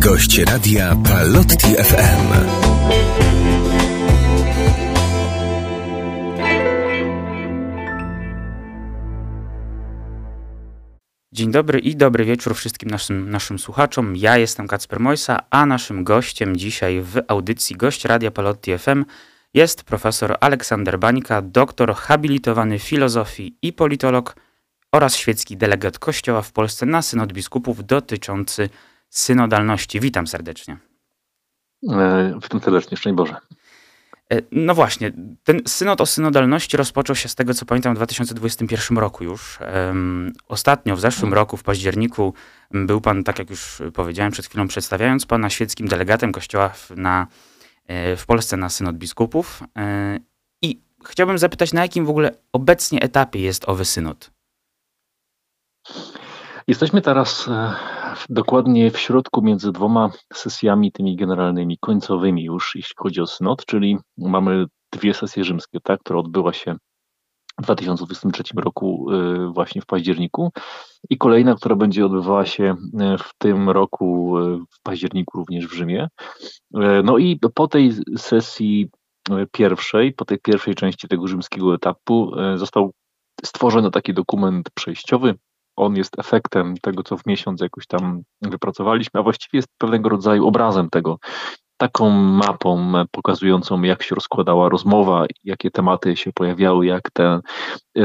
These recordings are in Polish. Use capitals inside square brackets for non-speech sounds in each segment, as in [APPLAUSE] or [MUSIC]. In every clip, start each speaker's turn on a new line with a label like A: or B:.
A: Gość radia Palotti FM.
B: Dzień dobry i dobry wieczór wszystkim naszym, naszym słuchaczom. Ja jestem Kacper Mojsa, a naszym gościem dzisiaj w audycji Gość Radia Palotti FM jest profesor Aleksander Bańka, doktor habilitowany filozofii i politolog oraz świecki delegat Kościoła w Polsce na synod biskupów dotyczący synodalności. Witam serdecznie.
C: E, witam serdecznie, szczęść Boże.
B: E, no właśnie, ten synod o synodalności rozpoczął się z tego, co pamiętam, w 2021 roku już. Ostatnio, w zeszłym roku, w październiku, był pan, tak jak już powiedziałem przed chwilą, przedstawiając pana świeckim delegatem Kościoła w, na, e, w Polsce na synod biskupów. I chciałbym zapytać, na jakim w ogóle obecnie etapie jest owy synod?
C: Jesteśmy teraz dokładnie w środku między dwoma sesjami tymi generalnymi, końcowymi już, jeśli chodzi o synod, czyli mamy dwie sesje rzymskie, tak, która odbyła się w 2023 roku e, właśnie w październiku i kolejna, która będzie odbywała się e, w tym roku w październiku również w Rzymie. No i po tej sesji pierwszej, po tej pierwszej części tego rzymskiego etapu został stworzony taki dokument przejściowy, on jest efektem tego, co w miesiąc jakoś tam wypracowaliśmy, a właściwie jest pewnego rodzaju obrazem tego, taką mapą pokazującą, jak się rozkładała rozmowa, jakie tematy się pojawiały, jak te,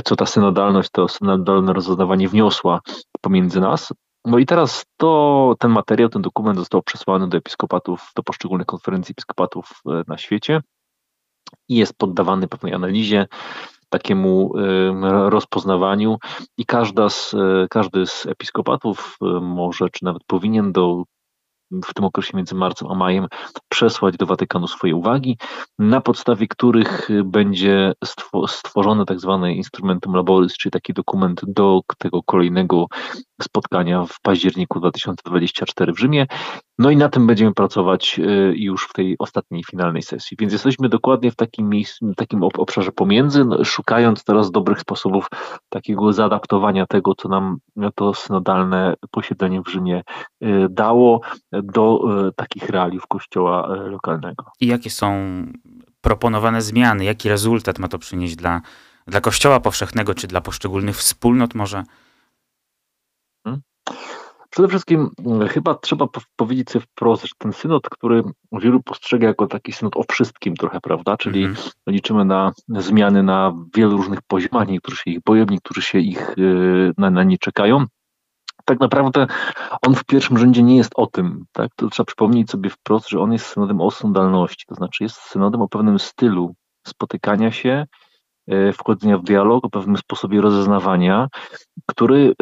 C: co ta synodalność, to synodalne rozeznawanie wniosła pomiędzy nas. No i teraz to, ten materiał, ten dokument został przesłany do episkopatów, do poszczególnych konferencji episkopatów e, na świecie i jest poddawany pewnej analizie, takiemu rozpoznawaniu i każda z, e, każdy z episkopatów może, czy nawet powinien do w tym okresie między marcem a majem przesłać do Watykanu swoje uwagi, na podstawie których będzie stworzony tak zwany instrumentum laboris, czyli taki dokument do tego kolejnego spotkania w październiku 2024 w Rzymie. No i na tym będziemy pracować y, już w tej ostatniej, finalnej sesji. Więc jesteśmy dokładnie w takim miejscu, w takim obszarze pomiędzy, no, szukając teraz dobrych sposobów takiego zaadaptowania tego, co nam to synodalne posiedzenie w Rzymie y, dało do y, takich realiów kościoła lokalnego.
B: I jakie są proponowane zmiany? Jaki rezultat ma to przynieść dla, dla kościoła powszechnego, czy dla poszczególnych wspólnot może?
C: Przede wszystkim mm, chyba trzeba powiedzieć sobie wprost, że ten synod, który wielu postrzega jako taki synod o wszystkim trochę, prawda? Czyli mm -hmm. liczymy na zmiany na wielu różnych poziomach, niektórzy się ich boją, niektórzy się ich y, na, na nie czekają. Tak naprawdę on w pierwszym rzędzie nie jest o tym, tak? To trzeba przypomnieć sobie wprost, że on jest synodem o sądalności, to znaczy jest synodem o pewnym stylu spotykania się, y, wchodzenia w dialog, o pewnym sposobie rozeznawania, który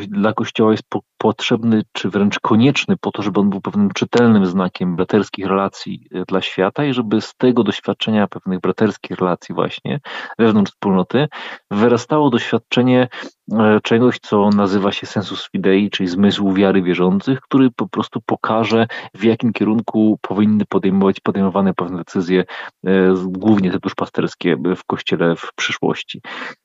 C: y, dla Kościoła jest potrzebny, czy wręcz konieczny po to, żeby on był pewnym czytelnym znakiem braterskich relacji y, dla świata i żeby z tego doświadczenia pewnych braterskich relacji właśnie wewnątrz wspólnoty wyrastało doświadczenie e, czegoś, co nazywa się sensus fidei, czyli zmysł wiary wierzących, który po prostu pokaże, w jakim kierunku powinny podejmować podejmowane pewne decyzje, e, głównie te duszpasterskie w Kościele w przyszłości.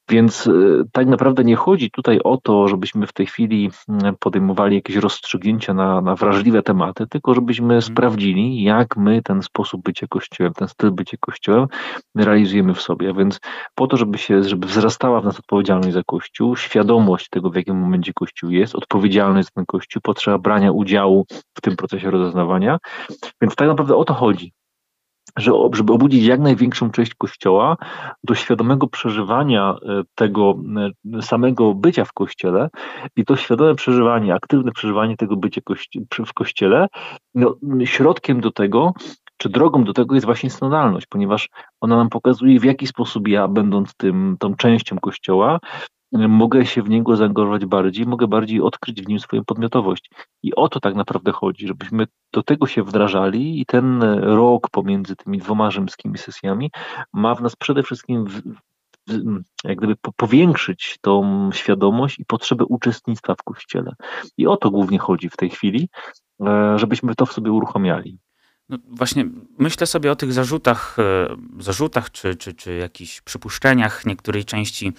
C: Więc e, tak naprawdę nie chodzi tutaj o to, żebyśmy w tej chwili mm, podejmowali jakieś rozstrzygnięcia na, na wrażliwe tematy, tylko żebyśmy hmm. sprawdzili, jak my ten sposób bycia Kościołem, ten styl bycia Kościołem realizujemy w sobie. Więc po to, żeby się, żeby wzrastała w nas odpowiedzialność za Kościół, świadomość tego, w jakim momencie Kościół jest, odpowiedzialność za ten Kościół, potrzeba brania udziału w tym procesie rozeznawania. Więc tak naprawdę o to chodzi że, żeby obudzić jak największą część Kościoła do świadomego przeżywania e, tego e, samego bycia w Kościele i to świadome przeżywanie, aktywne przeżywanie tego bycia w Kościele, no, środkiem do tego, czy drogą do tego jest właśnie synodalność, ponieważ ona nam pokazuje, w jaki sposób ja, będąc tym, tą częścią Kościoła, mogę się w niego zaangażować bardziej, mogę bardziej odkryć w nim swoją podmiotowość. I o to tak naprawdę chodzi, żebyśmy do tego się wdrażali i ten rok pomiędzy tymi dwoma rzymskimi sesjami ma w nas przede wszystkim w, jak gdyby powiększyć tą świadomość i potrzebę uczestnictwa w Kościele. I o to głównie chodzi w tej chwili, e, żebyśmy to w sobie uruchamiali.
B: No właśnie myślę sobie o tych zarzutach, e, zarzutach czy, czy, czy jakichś przypuszczeniach niektórej części e,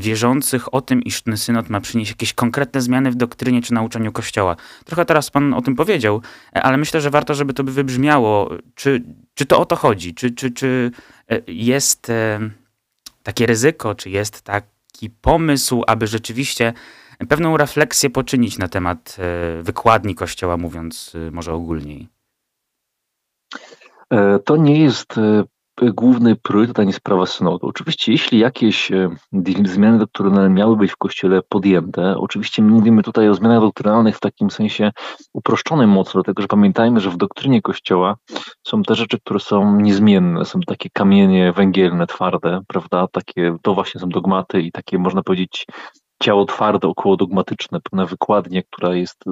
B: wierzących o tym, iż ten synod ma przynieść jakieś konkretne zmiany w doktrynie czy nauczaniu Kościoła. Trochę teraz pan o tym powiedział, e, ale myślę, że warto, żeby to by wybrzmiało. Czy, czy to o to chodzi? Czy, czy, czy jest takie ryzyko, czy jest taki pomysł, aby rzeczywiście pewną refleksję poczynić na temat wykładni Kościoła, mówiąc może ogólniej?
C: E, to nie jest e, główny priorytet ani sprawa synodu. Oczywiście, jeśli jakieś e, zmiany doktrynalne miały być w Kościele podjęte, oczywiście mówimy tutaj o zmianach doktrynalnych w takim sensie uproszczonym mocno, dlatego że pamiętajmy, że w doktrynie Kościoła są te rzeczy, które są niezmienne, są takie kamienie węgielne, twarde, prawda, takie, to właśnie są dogmaty i takie, można powiedzieć, ciało twarde, około dogmatyczne, pewna wykładnia, która jest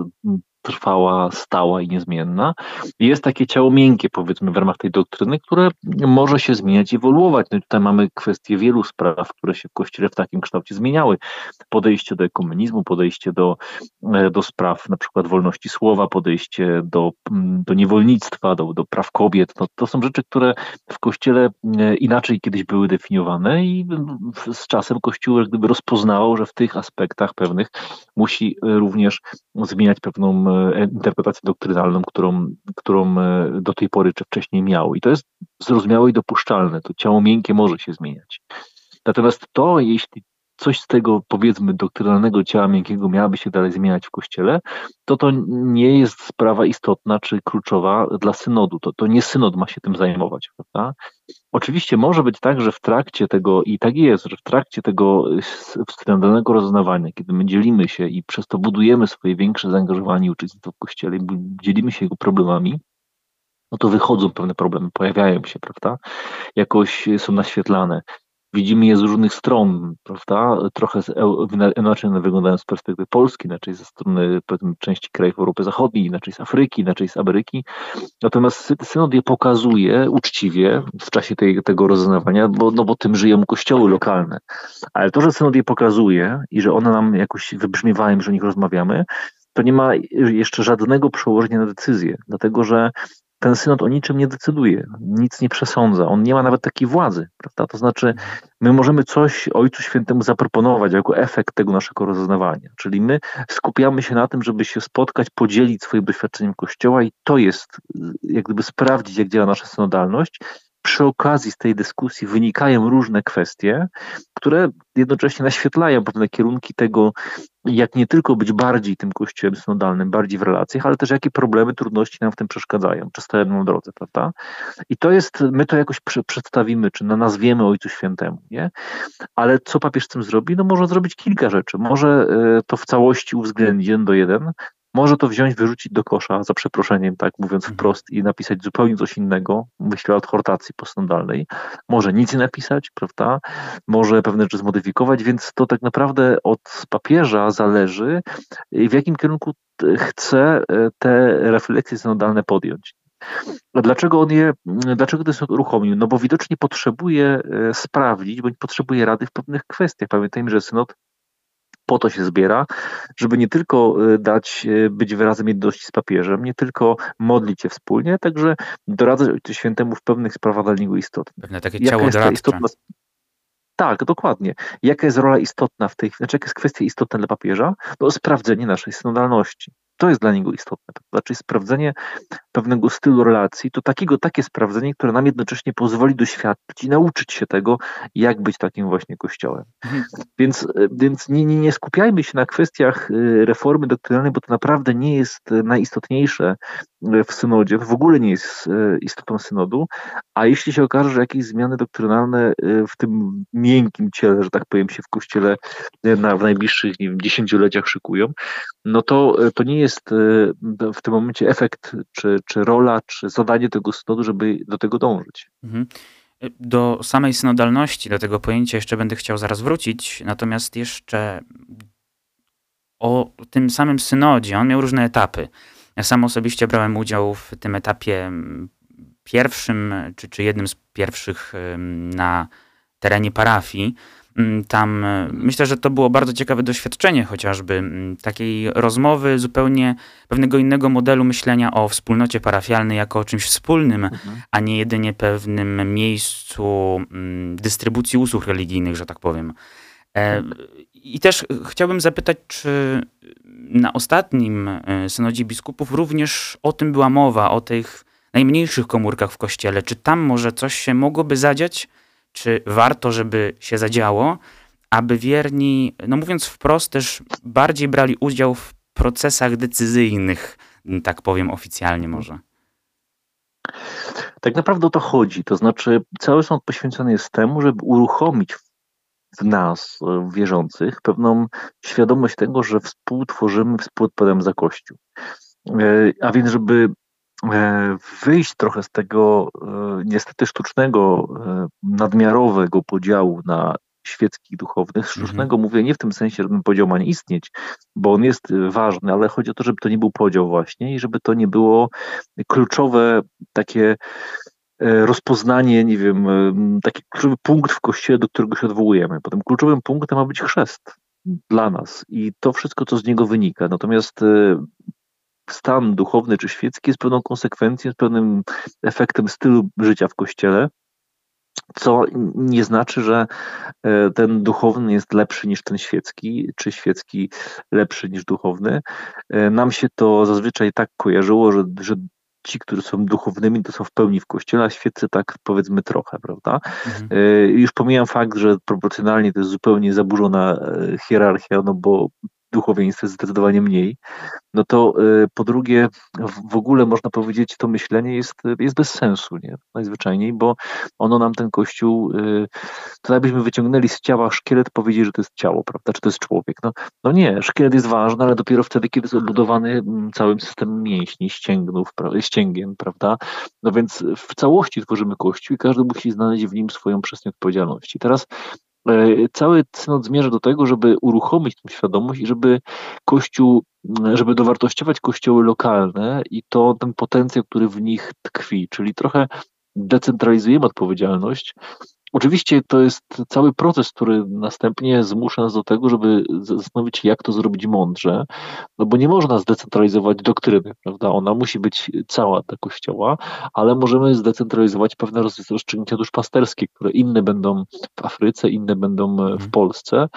C: trwała, stała i niezmienna. I jest takie ciało miękkie, powiedzmy, w ramach tej doktryny, które może się zmieniać, ewoluować. No i tutaj mamy kwestię wielu spraw, które się w Kościele w takim kształcie zmieniały. Podejście do ekumenizmu, podejście do, e, do spraw na przykład wolności słowa, podejście do, mm, do niewolnictwa, do, do praw kobiet. No, to są rzeczy, które w Kościele e, inaczej kiedyś były definiowane i z czasem Kościół gdyby rozpoznało, że w tych aspektach pewnych musi e, również zmieniać pewną interpretację doktrynalną, którą, którą e, do tej pory czy wcześniej miał. I to jest zrozumiałe i dopuszczalne. To ciało miękkie może się zmieniać. Natomiast to, jeśli coś z tego, powiedzmy, doktrynalnego ciała miękkiego miałaby się dalej zmieniać w Kościele, to to nie jest sprawa istotna czy kluczowa dla synodu. To, to nie synod ma się tym zajmować, prawda? Oczywiście może być tak, że w trakcie tego, i tak jest, że w trakcie tego synodalnego rozeznawania, kiedy my dzielimy się i przez to budujemy swoje większe zaangażowanie i uczestnictwo w Kościele, dzielimy się jego problemami, no to wychodzą pewne problemy, pojawiają się, prawda? Jakoś są naświetlane widzimy je z różnych stron, prawda? Trochę inaczej one wyglądają z perspektywy Polski, inaczej ze strony części krajów Europy Zachodniej, inaczej z Afryki, inaczej z Ameryki. Natomiast synod je pokazuje uczciwie w czasie tej, tego rozeznawania, bo, no bo tym żyją kościoły lokalne. Ale to, że synod je pokazuje i że one nam jakoś wybrzmiewają, że o nich rozmawiamy, to nie ma jeszcze żadnego przełożenia na decyzję, dlatego że ten synod o niczym nie decyduje, nic nie przesądza, on nie ma nawet takiej władzy, prawda? To znaczy, my możemy coś Ojcu Świętemu zaproponować jako efekt tego naszego rozeznawania, czyli my skupiamy się na tym, żeby się spotkać, podzielić swoim doświadczeniem Kościoła i to jest, jak gdyby sprawdzić, jak działa nasza synodalność, przy okazji z tej dyskusji wynikają różne kwestie, które jednocześnie naświetlają pewne kierunki tego, jak nie tylko być bardziej tym kościołem synodalnym, bardziej w relacjach, ale też jakie problemy, trudności nam w tym przeszkadzają, czy stoją na drodze, prawda? I to jest, my to jakoś przedstawimy, czy nazwiemy Ojcu Świętemu, nie? Ale co papież z tym zrobi? No może zrobić kilka rzeczy. Może e, to w całości uwzględnić jeden do jeden, może to wziąć, wyrzucić do kosza, za przeproszeniem, tak mówiąc mhm. wprost, i napisać zupełnie coś innego, myślę o adhortacji postnodalnej. Może nic nie napisać, prawda? Może pewne rzeczy zmodyfikować, więc to tak naprawdę od papieża zależy, w jakim kierunku chce e, te refleksje synodalne podjąć. Dlaczego on je, dlaczego to jest uruchomił? No bo widocznie potrzebuje e, sprawdzić, bądź potrzebuje rady w pewnych kwestiach. Pamiętajmy, że synod po to się zbiera, żeby nie tylko y, dać y, być wyrazem jedności z papieżem, nie tylko modlić się wspólnie, także doradzać Ojcu Świętemu w pewnych sprawach dla niego istotnych.
B: Pewne takie ciało istotna,
C: tak, dokładnie. Jaka jest rola istotna w tej, znaczy jaka jest kwestia istotna dla papieża? No sprawdzenie naszej synodalności. To jest dla niego istotne. Znaczy sprawdzenie pewnego stylu relacji, to takiego, takie sprawdzenie, które nam jednocześnie pozwoli doświadczyć i nauczyć się tego, jak być takim właśnie kościołem. Mhm. Więc, więc nie, nie, nie skupiajmy się na kwestiach y, reformy doktrynalnej, bo to naprawdę nie jest najistotniejsze y, w synodzie, w ogóle nie jest y, istotą synodu, a jeśli się okaże, że jakieś zmiany doktrynalne w tym miękkim ciele, że tak powiem, się w kościele na, w najbliższych nie wiem, dziesięcioleciach szykują, no to, to nie jest w tym momencie efekt czy, czy rola, czy zadanie tego synodu, żeby do tego dążyć. Mhm.
B: Do samej synodalności, do tego pojęcia jeszcze będę chciał zaraz wrócić, natomiast jeszcze o tym samym synodzie, on miał różne etapy. Ja sam osobiście brałem udział w tym etapie mm, pierwszym, czy, czy jednym z pierwszych na terenie parafii. Mm, tam e, myślę, że to było bardzo ciekawe doświadczenie chociażby mm, takiej rozmowy zupełnie pewnego innego modelu myślenia o wspólnocie parafialnej jako o czymś wspólnym, mhm. a nie jedynie pewnym miejscu dystrybucji usług religijnych, że tak powiem. I też chciałbym zapytać, czy na ostatnim e, synodzie biskupów również o tym była mowa, o tych najmniejszych komórkach w kościele. Czy tam może coś się mogłoby zadziać? Czy warto, żeby się zadziało, aby wierni, no mówiąc wprost, też bardziej brali udział w procesach decyzyjnych, tak powiem oficjalnie może?
C: Tak naprawdę o to chodzi. To znaczy, cały sąd poświęcony jest temu, żeby uruchomić w nas, w wierzących, pewną świadomość tego, że współtworzymy, współodpowiadamy za Kościół. E, a więc, żeby e, wyjść trochę z tego e, niestety sztucznego, nadmiarowego podziału na świeckich duchownych. Sztucznego mhm. mówię nie w tym sensie, że ten podział ma nie istnieć, bo on jest ważny, ale chodzi o to, żeby to nie był podział właśnie i żeby to nie było kluczowe takie E, rozpoznanie, nie wiem, e, taki kluczowy punkt w kościele, do którego się odwołujemy. Potem kluczowym punktem ma być chrzest dla nas i to wszystko, co z niego wynika. Natomiast e, stan duchowny czy świecki jest pewną konsekwencją, jest pewnym efektem stylu życia w kościele, co nie znaczy, że ten duchowny jest lepszy niż ten świecki, czy świecki lepszy niż duchowny. Nam się to zazwyczaj tak kojarzyło, że, że ci, którzy są duchownymi, to są w pełni w kościele, a świeccy tak powiedzmy trochę, prawda? Mhm. E, już pomijam fakt, że proporcjonalnie to jest zupełnie zaburzona e, hierarchia, no bo duchowieństwa jest zdecydowanie mniej, no to y, po drugie w ogóle można powiedzieć to myślenie jest, jest bez sensu, nie? Najzwyczajniej, bo ono nam ten kościół, y, to jakbyśmy wyciągnęli z ciała szkielet, powiedzieli, że to jest ciało, prawda, czy to jest człowiek. No, no nie, szkielet jest ważny, ale dopiero wtedy, kiedy jest obudowany mm, całym systemem mięśni, ścięgnów, ścięgien, prawda? No więc w całości tworzymy kościół i każdy musi znaleźć w nim swoją przestrzeń odpowiedzialności. Teraz cały synod zmierza do tego, żeby uruchomić tę świadomość i żeby Kościół, żeby dowartościować kościoły lokalne i to ten potencjał, który w nich tkwi, czyli trochę decentralizujemy odpowiedzialność, Oczywiście to jest cały proces, który następnie zmusza nas do tego, żeby zastanowić się, jak to zrobić mądrze, no bo nie można zdecentralizować doktryny, prawda? Ona musi być cała dla Kościoła, ale możemy zdecentralizować pewne rozstrzygnięcia duszpasterskie, które inne będą w Afryce, inne będą w mhm. Polsce.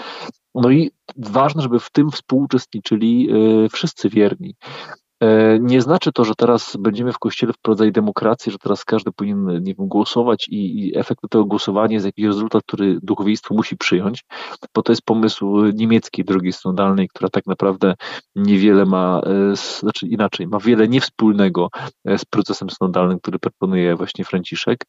C: No i ważne, żeby w tym współuczestniczyli y, wszyscy wierni. E, nie znaczy to, że teraz będziemy w kościele wprowadzali demokrację, że teraz każdy powinien nie wiem, głosować i, i tego głosowania jest jakiś rezultat, który duchowieństwo musi przyjąć, bo to jest pomysł niemieckiej drogi synodalnej, która tak naprawdę niewiele ma, e, znaczy inaczej, ma wiele niewspólnego e, z procesem synodalnym, który proponuje właśnie Franciszek.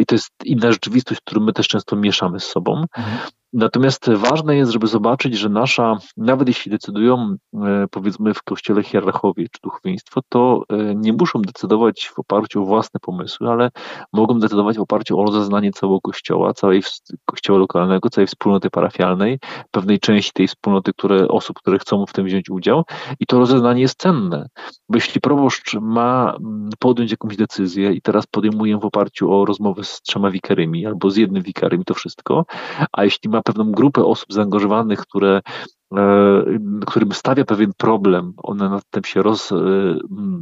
C: I to jest inna rzeczywistość, którą my też często mieszamy z sobą. Mhm. Natomiast ważne jest, żeby zobaczyć, że nasza, nawet jeśli decydują, e, powiedzmy, w kościele hierarchowie czy duchowieństwo, to e, nie muszą decydować w oparciu o własne pomysły, ale mogą decydować w oparciu o rozeznanie całego kościoła, całej kościoła lokalnego, całej wspólnoty parafialnej, pewnej części tej wspólnoty, które, osób, które chcą w tym wziąć udział. I to rozeznanie jest cenne, bo jeśli proboszcz ma mm, podjąć jakąś decyzję i teraz podejmuje w oparciu o rozmowę z trzema wikarymi albo z jednym wikarym to wszystko, a jeśli ma pewną grupę osób zaangażowanych, które e, którym stawia pewien problem, one nad tym się roz, e,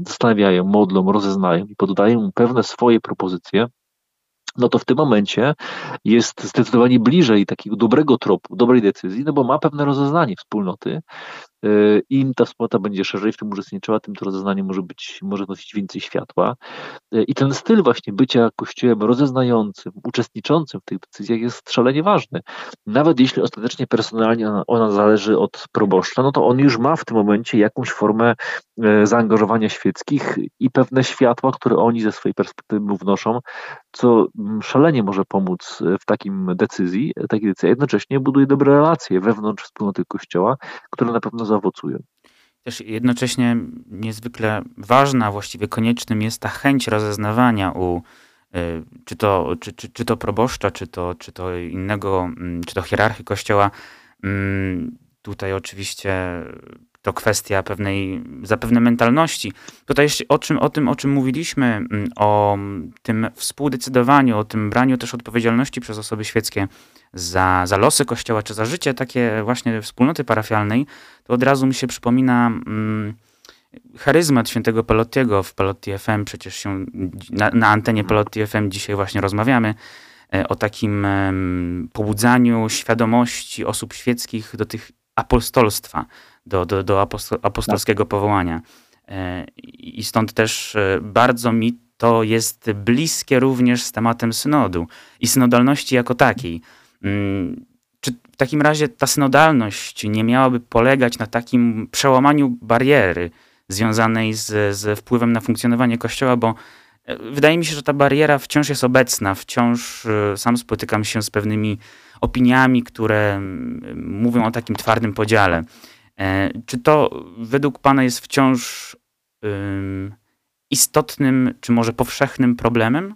C: zastanawiają, modlą, rozeznają i podają pewne swoje propozycje, no to w tym momencie jest zdecydowanie bliżej takiego dobrego tropu, dobrej decyzji, no bo ma pewne rozeznanie wspólnoty, Im ta wspólnota będzie szerzej w tym uczestniczyła, tym to rozeznanie może być, może nosić więcej światła. Y, I ten styl właśnie bycia kościołem rozeznającym, uczestniczącym w tych decyzjach jest szalenie ważny. Nawet jeśli ostatecznie personalnie ona, zależy od proboszcza, no to on już ma w tym momencie jakąś formę y, zaangażowania świeckich i pewne światła, które oni ze swojej perspektywy wnoszą, co mm, szalenie może pomóc w takim decyzji, takiej decyzji, jednocześnie buduje dobre relacje wewnątrz wspólnoty kościoła, które na pewno zaowocują.
B: Też jednocześnie niezwykle ważna, właściwie koniecznym jest ta chęć rozeznawania u y, czy to, czy, czy, czy to proboszcza, czy to, czy to innego, mm, czy to hierarchy kościoła. Mm, tutaj oczywiście to kwestia pewnej, zapewne mentalności. Tutaj jeszcze o, czym, o tym, o czym mówiliśmy, mm, o tym współdecydowaniu, o tym braniu też odpowiedzialności przez osoby świeckie za, za losy Kościoła, czy za życie takie właśnie wspólnoty parafialnej, to od razu mi się przypomina mm, charyzmat świętego Pelottiego w Pelotti FM, przecież się na, na antenie Pelotti FM dzisiaj właśnie rozmawiamy. o takim pobudzaniu świadomości osób świeckich do tych apostolstwa, do, do, do apostolskiego powołania. I stąd też bardzo mi to jest bliskie również z tematem synodu i synodalności jako takiej. Mm, czy w takim razie ta synodalność nie miałaby polegać na takim przełamaniu bariery związanej z, z wpływem na funkcjonowanie Kościoła, bo e, wydaje mi się, że ta bariera wciąż jest obecna, wciąż e, sam spotykam się z pewnymi opiniami, które mm, mówią o takim twardym podziale. E, czy to według Pana jest wciąż istotnym, czy może powszechnym problemem?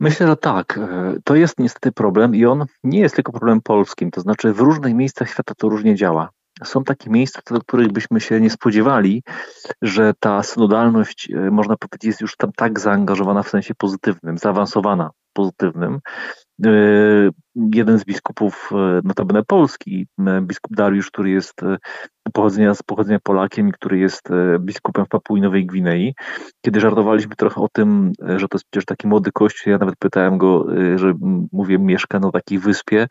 C: Myślę, że tak. E, to jest niestety problem i on nie jest tylko problemem polskim. To znaczy, w różnych miejscach świata to różnie działa. Są takie miejsca, do których byśmy się nie spodziewali, że ta synodalność, e, można powiedzieć, jest już tam tak zaangażowana w sensie pozytywnym, zaawansowana pozytywnym. E, jeden z biskupów, notabene Polski, biskup Dariusz, który jest pochodzenia, z pochodzenia Polakiem, który jest e, biskupem w Papui Nowej Gwinei. Kiedy żartowaliśmy trochę o tym, e, że to jest przecież taki młody kościół, ja nawet pytałem go, e, że mówię, mieszka na takiej wyspie,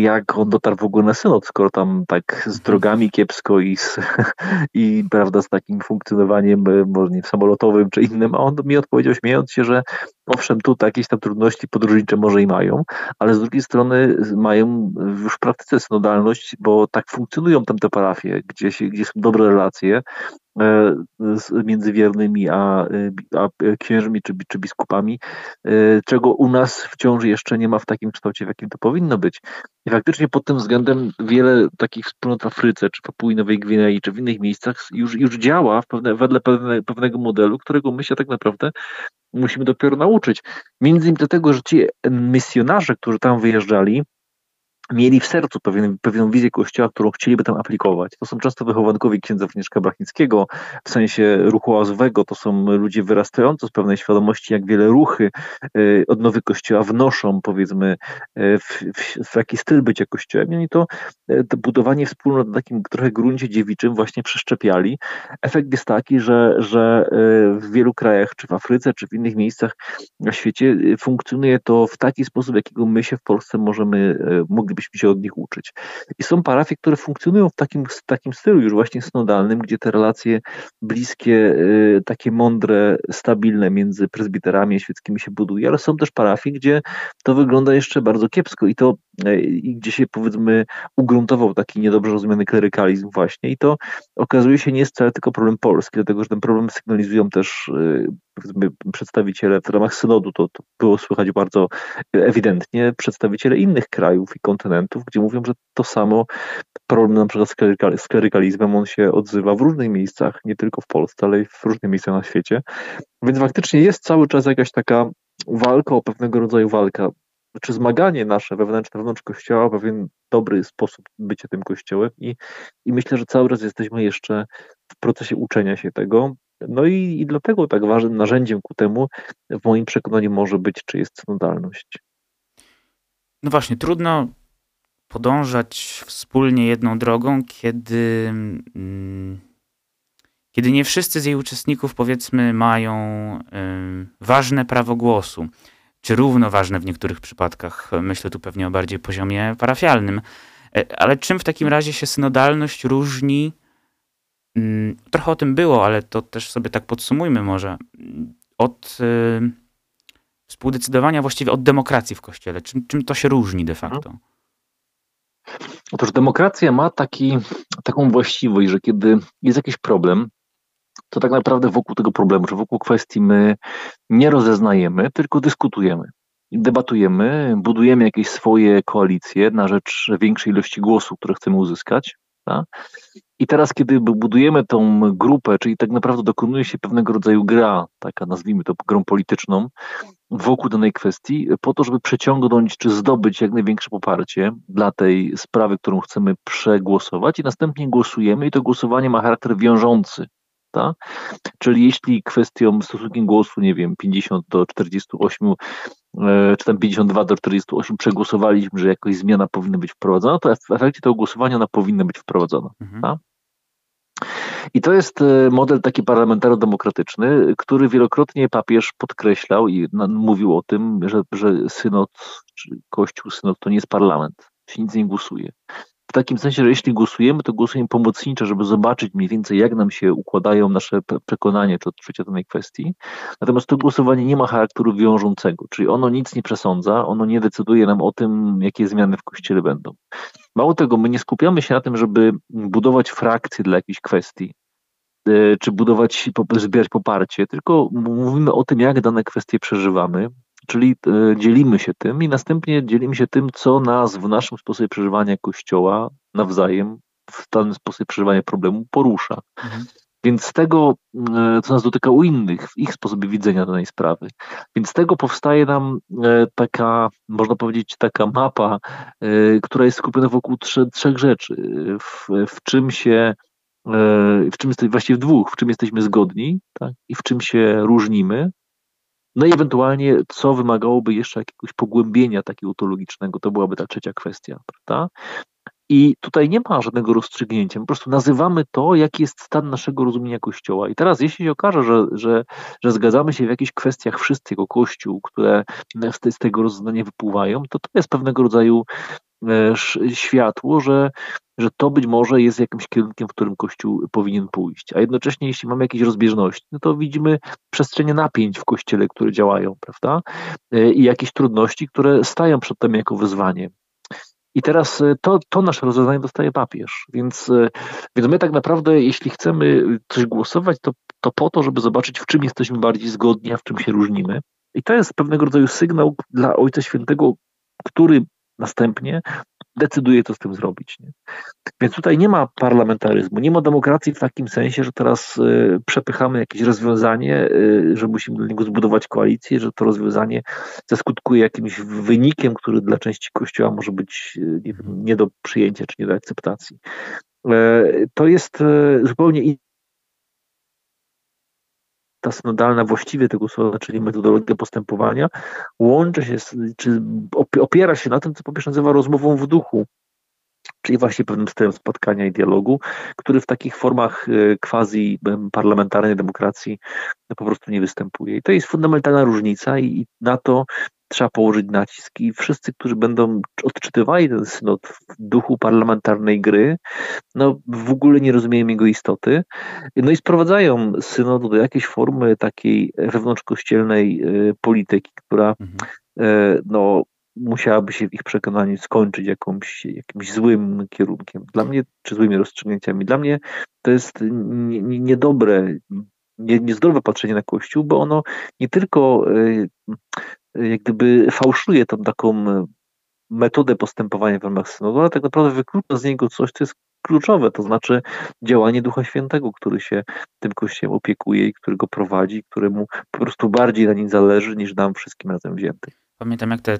C: jak on dotarł w ogóle na synod, skoro tam tak z drogami kiepsko i, z, [LAUGHS] i prawda, z takim funkcjonowaniem, może nie samolotowym czy innym, a on mi odpowiedział śmiejąc się, że owszem, tu jakieś tam trudności podróżnicze może i mają, ale z drugiej strony mają już w praktyce synodalność, bo tak funkcjonują tam te parafie, gdzie, się, gdzie są dobre relacje e, między wiernymi a, a księżmi czy, czy biskupami, e, czego u nas wciąż jeszcze nie ma w takim kształcie, w jakim to powinno być. I faktycznie pod tym względem wiele takich wspólnot w Afryce, czy Papui Nowej Gwinei, czy w innych miejscach już, już działa pewne, wedle pewne, pewnego modelu, którego my się tak naprawdę musimy dopiero nauczyć. Między innymi dlatego, że ci misjonarze, którzy tam wyjeżdżali, mieli w sercu pewien, pewną wizję kościoła, którą chcieliby tam aplikować. To są często wychowankowie księdza Wnieszka Blachnickiego, w sensie ruchu oazowego, to są ludzie wyrastający z pewnej świadomości, jak wiele ruchy y, odnowy kościoła wnoszą, powiedzmy, y, w, w, w jaki styl bycia kościołem. I to, y, to budowanie wspólnot na takim trochę gruncie dziewiczym właśnie przeszczepiali. Efekt jest taki, że, że w wielu krajach, czy w Afryce, czy w innych miejscach na świecie funkcjonuje to w taki sposób, jakiego my się w Polsce możemy, mogli moglibyśmy się od nich uczyć. I są parafie, które funkcjonują w takim, takim stylu już właśnie synodalnym, gdzie te relacje bliskie, y, takie mądre, stabilne między prezbiterami a świeckimi się buduje, ale są też parafie, gdzie to wygląda jeszcze bardzo kiepsko i to i gdzie się powiedzmy ugruntował taki niedobrze rozumiany klerykalizm właśnie i to okazuje się nie jest wcale tylko problem polski, dlatego że ten problem sygnalizują też y, powiedzmy przedstawiciele w ramach synodu, to, to było słychać bardzo ewidentnie, przedstawiciele innych krajów i kontynentów, gdzie mówią, że to samo problem na przykład z klerykalizmem, on się odzywa w różnych miejscach, nie tylko w Polsce, ale i w różnych miejscach na świecie. Więc faktycznie jest cały czas jakaś taka walka, o pewnego rodzaju walka, czy zmaganie nasze wewnętrzne, wewnątrz Kościoła, pewien dobry sposób bycia tym Kościołem i, i myślę, że cały czas jesteśmy jeszcze w procesie uczenia się tego. No i, i dlatego tak ważnym narzędziem ku temu w moim przekonaniu może być, czy jest synodalność.
B: No właśnie, trudno podążać wspólnie jedną drogą, kiedy, mm, kiedy nie wszyscy z jej uczestników, powiedzmy, mają ważne prawo głosu, czy równo ważne w niektórych przypadkach. Myślę tu pewnie o bardziej poziomie parafialnym. E, ale czym w takim razie się synodalność różni? Mm, trochę o tym było, ale to też sobie tak podsumujmy może. Od współdecydowania właściwie od demokracji w Kościele? Czym, czym to się różni de facto?
C: Otóż demokracja ma taki, taką właściwość, że kiedy jest jakiś problem, to tak naprawdę wokół tego problemu, czy wokół kwestii my nie rozeznajemy, tylko dyskutujemy. Debatujemy, budujemy jakieś swoje koalicje na rzecz większej ilości głosów, które chcemy uzyskać. Tak? I teraz, kiedy budujemy tą grupę, czyli tak naprawdę dokonuje się pewnego rodzaju gra, taka nazwijmy to grą polityczną, wokół danej kwestii, po to, żeby przeciągnąć czy zdobyć jak największe poparcie dla tej sprawy, którą chcemy przegłosować, i następnie głosujemy, i to głosowanie ma charakter wiążący. Tak? Czyli jeśli kwestią stosunkiem głosu, nie wiem, 50 do 48, e, czy tam 52 do 48 przegłosowaliśmy, że jakoś zmiana powinna być wprowadzona, to w efekcie tego głosowania ona powinna być wprowadzona. Mhm. Tak? I to jest e, model taki parlamentarno-demokratyczny, który wielokrotnie papież podkreślał i mówił o tym, że, że synod, czy kościół, synod to nie jest parlament, się nic nie głosuje. W takim sensie, że jeśli głosujemy, to głosujemy pomocnicze, żeby zobaczyć mniej więcej, jak nam się układają nasze przekonania czy odczucia danej kwestii. Natomiast to głosowanie nie ma charakteru wiążącego, czyli ono nic nie przesądza, ono nie decyduje nam o tym, jakie zmiany w kościele będą. Mało tego, my nie skupiamy się na tym, żeby budować frakcje dla jakiejś kwestii, e, czy budować, zbierać poparcie, tylko mówimy o tym, jak dane kwestie przeżywamy, czyli e, dzielimy się tym i następnie dzielimy się tym, co nas w naszym sposobie przeżywania Kościoła nawzajem, w ten sposób przeżywania problemu porusza. Mhm. Więc z tego, e, co nas dotyka u innych, w ich sposobie widzenia danej sprawy. Więc z tego powstaje nam e, taka, można powiedzieć, taka mapa, która jest skupiona wokół trzech, trzech rzeczy. W, w czym się w czym jesteśmy, właściwie w dwóch, w czym jesteśmy zgodni tak? i w czym się różnimy, no i ewentualnie, co wymagałoby jeszcze jakiegoś pogłębienia takiego teologicznego, to byłaby ta trzecia kwestia, prawda? I tutaj nie ma żadnego rozstrzygnięcia. Po prostu nazywamy to, jaki jest stan naszego rozumienia Kościoła. I teraz, jeśli się okaże, że, że, że zgadzamy się w jakichś kwestiach wszyscy jako Kościół, które z, tego rozumienia wypływają, to to jest pewnego rodzaju światło, że że to być może jest jakimś kierunkiem, w którym Kościół powinien pójść. A jednocześnie, jeśli mamy jakieś rozbieżności, no to widzimy przestrzenie napięć w Kościele, które działają, prawda? E, I jakieś trudności, które stają przed tym jako wyzwanie. I teraz e, to, to nasze rozwiązanie dostaje papież. Więc, e, więc my tak naprawdę, jeśli chcemy coś głosować, to, to po to, żeby zobaczyć, w czym jesteśmy bardziej zgodni, a w czym się różnimy. I to jest pewnego rodzaju sygnał dla Ojca Świętego, który następnie decyduje, co z tym zrobić. Nie? Więc tutaj nie ma parlamentaryzmu, nie ma demokracji w takim sensie, że teraz y, przepychamy jakieś rozwiązanie, y, że musimy do niego zbudować koalicję, że to rozwiązanie zaskutkuje jakimś wynikiem, który dla części Kościoła może być y, nie, do przyjęcia czy nie do akceptacji. E, to jest e, zupełnie ta synodalna właściwie tego słowa, czyli metodologia postępowania, łączy się, czy opiera się na tym, co papież nazywa rozmową w duchu, czyli właśnie pewnym stylem spotkania i dialogu, który w takich formach e, quasi parlamentarnej demokracji po prostu nie występuje. I to jest fundamentalna różnica i na to trzeba położyć nacisk i wszyscy, którzy będą odczytywali ten synod w duchu parlamentarnej gry, no w ogóle nie rozumieją jego istoty, no i sprowadzają synod do jakiejś formy takiej wewnątrzkościelnej e, polityki, która mhm. E, no musiałaby się w ich przekonaniu skończyć jakąś, jakimś złym kierunkiem. Dla mnie, czy złymi rozstrzygnięciami. Dla mnie to jest niedobre, nie, niezdrowe patrzenie na Kościół, bo ono nie tylko e, jak gdyby fałszuje tą taką e, metodę postępowania w ramach synodu, ale tak naprawdę wyklucza z niego coś, co jest kluczowe, to znaczy działanie Ducha Świętego, który się tym Kościołem opiekuje i który go prowadzi, któremu po prostu bardziej na nim zależy niż nam wszystkim razem wziętym.
B: Pamiętam jak te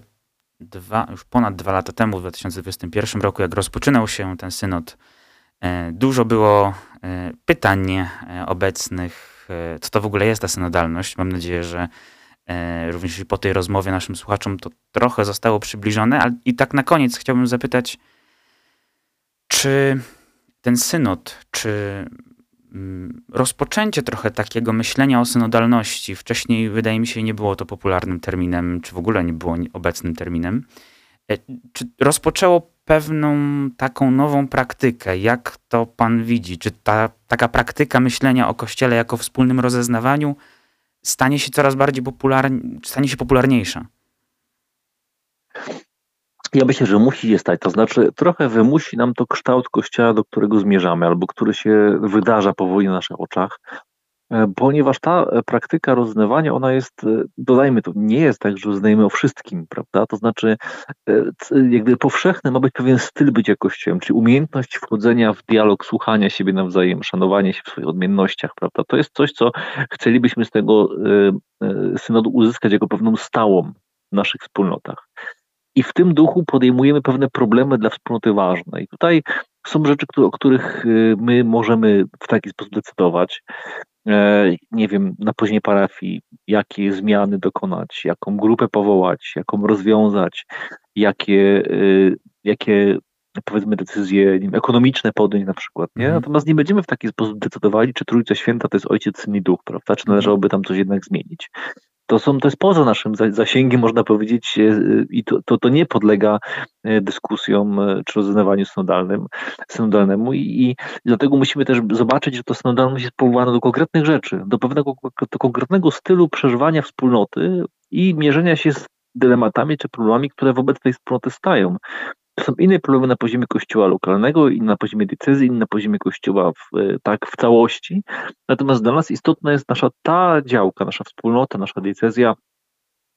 B: dwa, już ponad dwa lata temu, w 2021 roku, jak rozpoczynał się ten synod, e, dużo było e, pytań obecnych, co to w ogóle jest ta synodalność. Mam nadzieję, że również po tej rozmowie naszym słuchaczom to trochę zostało przybliżone. Ale i tak na koniec chciałbym zapytać, czy ten synod, czy mm, rozpoczęcie trochę takiego myślenia o synodalności, wcześniej wydaje mi się nie było to popularnym terminem, czy w ogóle nie było obecnym terminem, e, czy rozpoczęło pewną taką nową praktykę? Jak to pan widzi? Czy ta taka praktyka myślenia o Kościele jako wspólnym rozeznawaniu stanie się coraz bardziej popularna, stanie się popularniejsza?
C: Ja myślę, że musi się stać. To znaczy, trochę wymusi nam to kształt kościoła, do którego zmierzamy, albo który się wydarza powoli na naszych oczach. E, ponieważ ta e, praktyka rozznawania, ona jest, e, dodajmy to, nie jest tak, że roznajemy o wszystkim, prawda? To znaczy, jakby powszechny ma być pewien styl bycia Kościołem, czyli umiejętność wchodzenia w dialog, słuchania siebie nawzajem, szanowanie się w swoich odmiennościach, prawda? To jest coś, co chcielibyśmy z tego synodu uzyskać jako pewną stałą w naszych wspólnotach. I w tym duchu podejmujemy pewne problemy dla wspólnoty ważne. I tutaj są rzeczy, o których my możemy w taki sposób decydować. E, nie wiem, na poziomie parafii, jakie zmiany dokonać, jaką grupę powołać, jaką rozwiązać, jakie, e, jakie powiedzmy decyzje wiem, ekonomiczne podjąć na przykład, nie? Mhm. Natomiast nie będziemy w taki sposób decydowali, czy Trójca Święta to jest Ojciec, Syn i Duch, prawda? Czy należałoby tam coś jednak zmienić to, są, to jest poza naszym zasięgiem, można powiedzieć, e, i to, to, to nie podlega e, dyskusjom e, czy rozeznawaniu synodalnym, synodalnemu i, i dlatego musimy też zobaczyć, że to synodalność jest powołana do konkretnych rzeczy, do pewnego do konkretnego stylu przeżywania wspólnoty i mierzenia się z dylematami czy problemami, które wobec tej wspólnoty stają. Są inne problemy na poziomie kościoła lokalnego, inne na poziomie diecezji, inne na poziomie kościoła w, e, tak w całości. Natomiast dla nas istotna jest nasza ta działka, nasza wspólnota, nasza diecezja,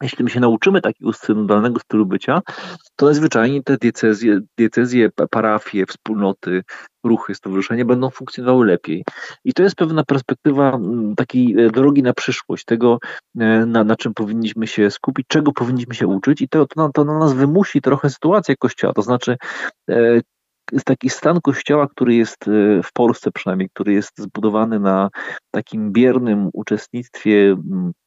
C: jeśli my się nauczymy takiego synodalnego stylu bycia, to najzwyczajniej te diecezje, diecezje, parafie, wspólnoty, ruchy, stowarzyszenia będą funkcjonowały lepiej. I to jest pewna perspektywa takiej e, drogi na przyszłość, tego, e, na, na czym powinniśmy się skupić, czego powinniśmy się uczyć i to, to, to na nas wymusi trochę sytuację Kościoła, to znaczy e, taki stan kościoła, który jest e, w Polsce przynajmniej, który jest zbudowany na takim biernym uczestnictwie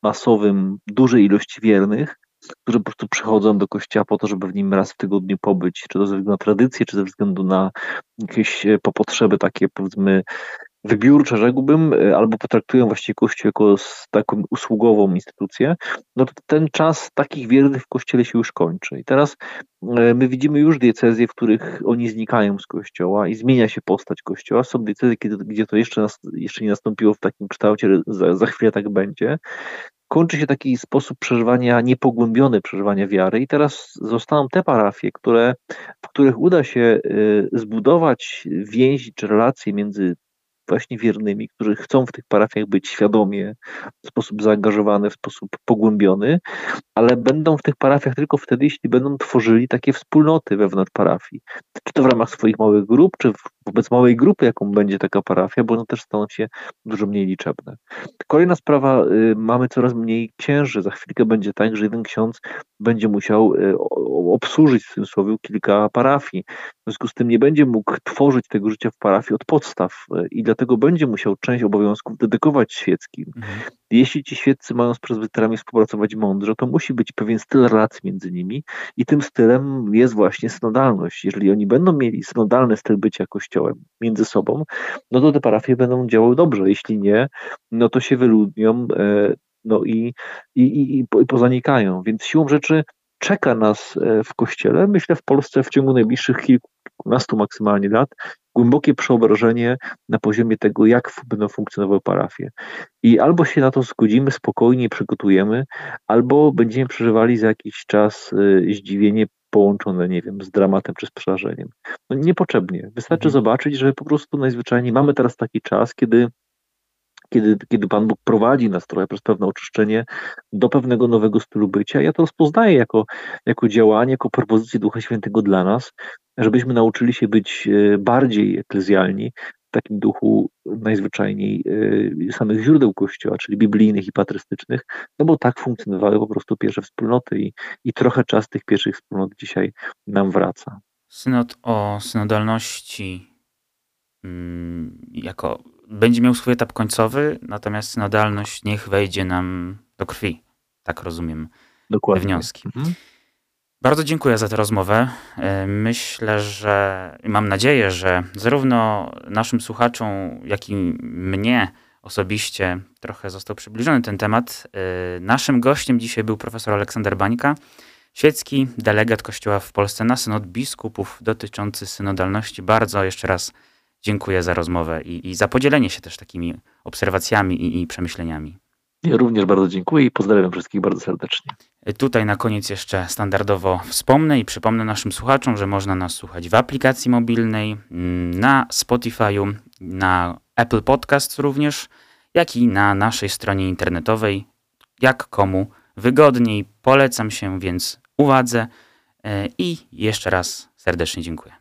C: masowym dużej ilości wiernych, którzy po prostu przychodzą do kościoła po to, żeby w nim raz w tygodniu pobyć, czy to ze względu na tradycję, czy ze względu na jakieś e, potrzeby takie powiedzmy wybiórcze, rzekłbym, e, albo potraktują właściwie Kościół jako taką usługową instytucję, no to ten czas takich wiernych w Kościele się już kończy. I teraz e, my widzimy już diecezje, w których oni znikają z Kościoła i zmienia się postać Kościoła. Są diecezje, gdzie to jeszcze, jeszcze nie nastąpiło w takim kształcie, za, za chwilę tak będzie kończy się taki sposób przeżywania, niepogłębiony przeżywania wiary i teraz zostaną te parafie, które, w których uda się e, zbudować więź czy relacje między właśnie wiernymi, którzy chcą w tych parafiach być świadomie, w sposób zaangażowany, w sposób pogłębiony, ale będą w tych parafiach tylko wtedy, jeśli będą tworzyli takie wspólnoty wewnątrz parafii. Czy to w ramach swoich małych grup, czy wobec małej grupy, jaką będzie taka parafia, bo one też staną się dużo mniej liczebne. Kolejna sprawa, y, mamy coraz mniej księży. Za chwilkę będzie tak, że jeden ksiądz będzie musiał y, obsłużyć w tym słowie kilka parafii. W związku z tym nie będzie mógł tworzyć tego życia w parafii od podstaw y, i dlatego będzie musiał część obowiązków dedykować świeckim. Mhm. Jeśli ci świeccy mają z prezbyterami współpracować mądrze, to musi być pewien styl relacji między nimi i tym stylem jest właśnie synodalność. Jeżeli oni będą mieli synodalny styl bycia kościołem między sobą, no to te parafie będą działały dobrze. Jeśli nie, no to się wyludnią e, no i, i, i, i pozanikają. Więc siłą rzeczy czeka nas e, w kościele, myślę w Polsce w ciągu najbliższych kilkunastu maksymalnie lat, głębokie przeobrażenie na poziomie tego, jak będą funkcjonowały parafie. I albo się na to zgodzimy, spokojnie przygotujemy, albo będziemy przeżywali za jakiś czas e, zdziwienie połączone, nie wiem, z dramatem czy z przerażeniem. No niepotrzebnie. Wystarczy mhm. zobaczyć, że po prostu najzwyczajniej mamy teraz taki czas, kiedy kiedy, kiedy Pan Bóg prowadzi nas trochę przez pewne oczyszczenie do pewnego nowego stylu bycia. Ja to rozpoznaję jako, jako działanie, jako propozycję Ducha Świętego dla nas, żebyśmy nauczyli się być e, bardziej eklezjalni, w takim duchu najzwyczajniej e, samych źródeł Kościoła, czyli biblijnych i patrystycznych, no bo tak funkcjonowały po prostu pierwsze wspólnoty i, i trochę czas tych pierwszych wspólnot dzisiaj nam wraca.
B: Synod o synodalności mm, jako będzie miał swój etap końcowy, natomiast synodalność niech wejdzie nam do krwi. Tak rozumiem Dokładnie. te wnioski. Mhm. Bardzo dziękuję za tę rozmowę. E, myślę, że mam nadzieję, że zarówno naszym słuchaczom, jak i mnie osobiście trochę został przybliżony ten temat. E, naszym gościem dzisiaj był profesor Aleksander Bańka, świecki delegat Kościoła w Polsce na synod biskupów dotyczący synodalności. Bardzo jeszcze raz dziękuję za rozmowę i, i za podzielenie się też takimi obserwacjami i, i przemyśleniami.
C: Ja również bardzo dziękuję i pozdrawiam wszystkich bardzo serdecznie.
B: Tutaj na koniec jeszcze standardowo wspomnę i przypomnę naszym słuchaczom, że można nas słuchać w aplikacji mobilnej, mm, na Spotify'u, na Apple Podcasts również, jak i na naszej stronie internetowej. Jak komu wygodniej. Polecam się więc uwadze e, i jeszcze raz serdecznie dziękuję.